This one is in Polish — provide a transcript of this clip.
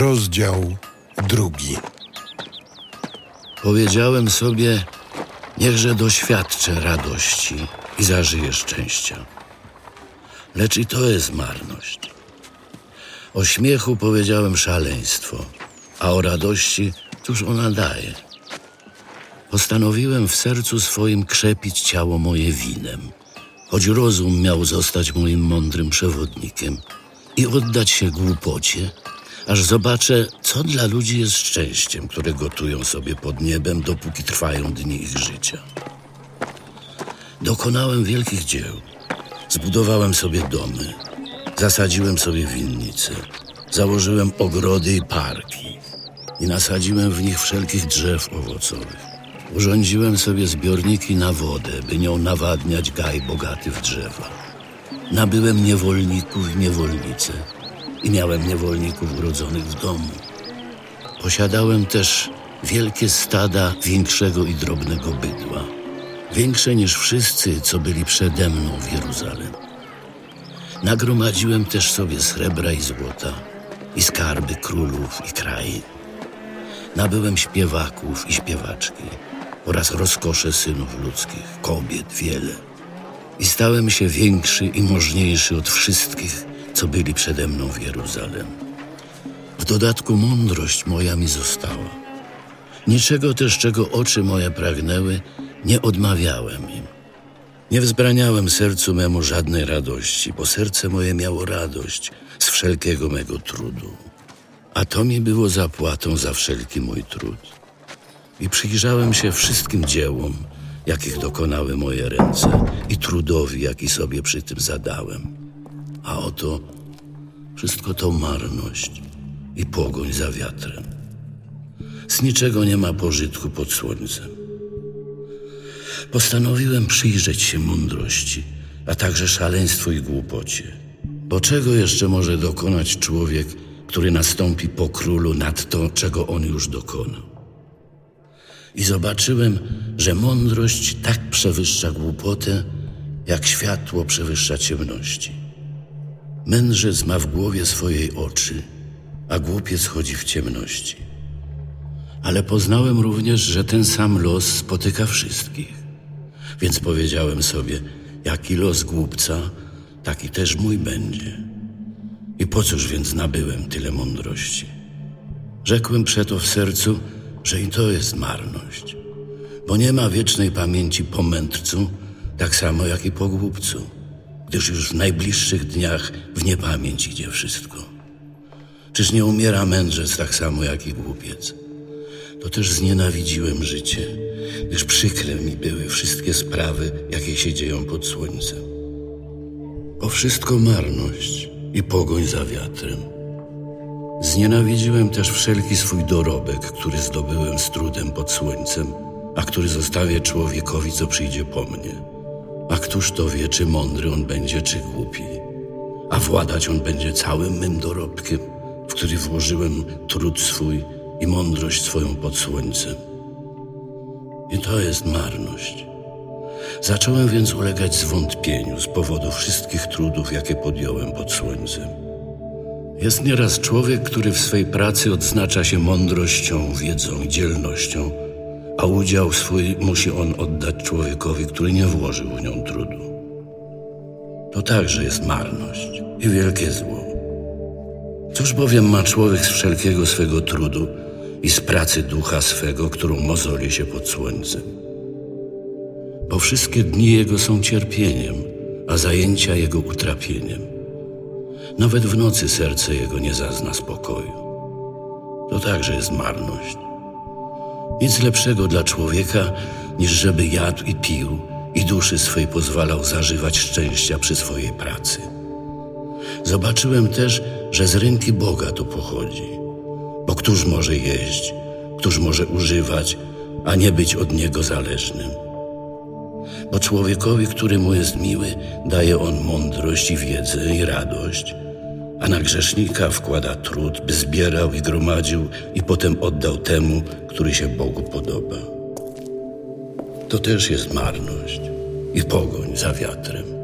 Rozdział drugi. Powiedziałem sobie, niechże doświadczę radości i zażyję szczęścia. Lecz i to jest marność. O śmiechu powiedziałem szaleństwo, a o radości cóż ona daje. Postanowiłem w sercu swoim krzepić ciało moje winem, choć rozum miał zostać moim mądrym przewodnikiem i oddać się głupocie, aż zobaczę, co dla ludzi jest szczęściem, które gotują sobie pod niebem, dopóki trwają dni ich życia. Dokonałem wielkich dzieł. Zbudowałem sobie domy, zasadziłem sobie winnice, założyłem ogrody i parki i nasadziłem w nich wszelkich drzew owocowych. Urządziłem sobie zbiorniki na wodę, by nią nawadniać gaj bogaty w drzewa. Nabyłem niewolników i niewolnice i miałem niewolników urodzonych w domu. Posiadałem też wielkie stada większego i drobnego bydła, większe niż wszyscy, co byli przede mną w Jeruzalem. Nagromadziłem też sobie srebra i złota i skarby królów i krain. Nabyłem śpiewaków i śpiewaczki oraz rozkosze synów ludzkich, kobiet wiele. I stałem się większy i możniejszy od wszystkich, co byli przede mną w Jeruzalem. W dodatku mądrość moja mi została. Niczego też, czego oczy moje pragnęły, nie odmawiałem im. Nie wzbraniałem sercu memu żadnej radości, bo serce moje miało radość z wszelkiego mego trudu. A to mi było zapłatą za wszelki mój trud. I przyjrzałem się wszystkim dziełom, jakich dokonały moje ręce i trudowi, jaki sobie przy tym zadałem. A oto wszystko to marność i pogoń za wiatrem. Z niczego nie ma pożytku pod słońcem. Postanowiłem przyjrzeć się mądrości, a także szaleństwu i głupocie. Bo czego jeszcze może dokonać człowiek, który nastąpi po królu nad to, czego on już dokonał? I zobaczyłem, że mądrość tak przewyższa głupotę, jak światło przewyższa ciemności. Mędrzec ma w głowie swojej oczy, a głupiec chodzi w ciemności. Ale poznałem również, że ten sam los spotyka wszystkich. Więc powiedziałem sobie, jaki los głupca, taki też mój będzie. I po cóż więc nabyłem tyle mądrości? Rzekłem przeto w sercu, że i to jest marność, bo nie ma wiecznej pamięci po mędrcu, tak samo jak i po głupcu, gdyż już w najbliższych dniach w niepamięć idzie wszystko. Czyż nie umiera mędrzec tak samo jak i głupiec? To też znienawidziłem życie, gdyż przykre mi były wszystkie sprawy, jakie się dzieją pod słońcem. O wszystko marność i pogoń za wiatrem. Znienawidziłem też wszelki swój dorobek, który zdobyłem z trudem pod słońcem, a który zostawię człowiekowi, co przyjdzie po mnie. A któż to wie, czy mądry on będzie, czy głupi? A władać on będzie całym mym dorobkiem, w który włożyłem trud swój i mądrość swoją pod słońcem. I to jest marność. Zacząłem więc ulegać zwątpieniu z powodu wszystkich trudów, jakie podjąłem pod słońcem. Jest nieraz człowiek, który w swej pracy odznacza się mądrością, wiedzą i dzielnością, a udział swój musi on oddać człowiekowi, który nie włożył w nią trudu. To także jest marność i wielkie zło. Cóż bowiem ma człowiek z wszelkiego swego trudu i z pracy ducha swego, którą mozoli się pod słońcem? Bo wszystkie dni jego są cierpieniem, a zajęcia jego utrapieniem. Nawet w nocy serce jego nie zazna spokoju. To także jest marność. Nic lepszego dla człowieka, niż żeby jadł i pił i duszy swej pozwalał zażywać szczęścia przy swojej pracy. Zobaczyłem też, że z ręki Boga to pochodzi. Bo któż może jeść, któż może używać, a nie być od Niego zależnym? Bo człowiekowi, który mu jest miły, daje on mądrość i wiedzę i radość, a na grzesznika wkłada trud, by zbierał i gromadził i potem oddał temu, który się Bogu podoba. To też jest marność i pogoń za wiatrem.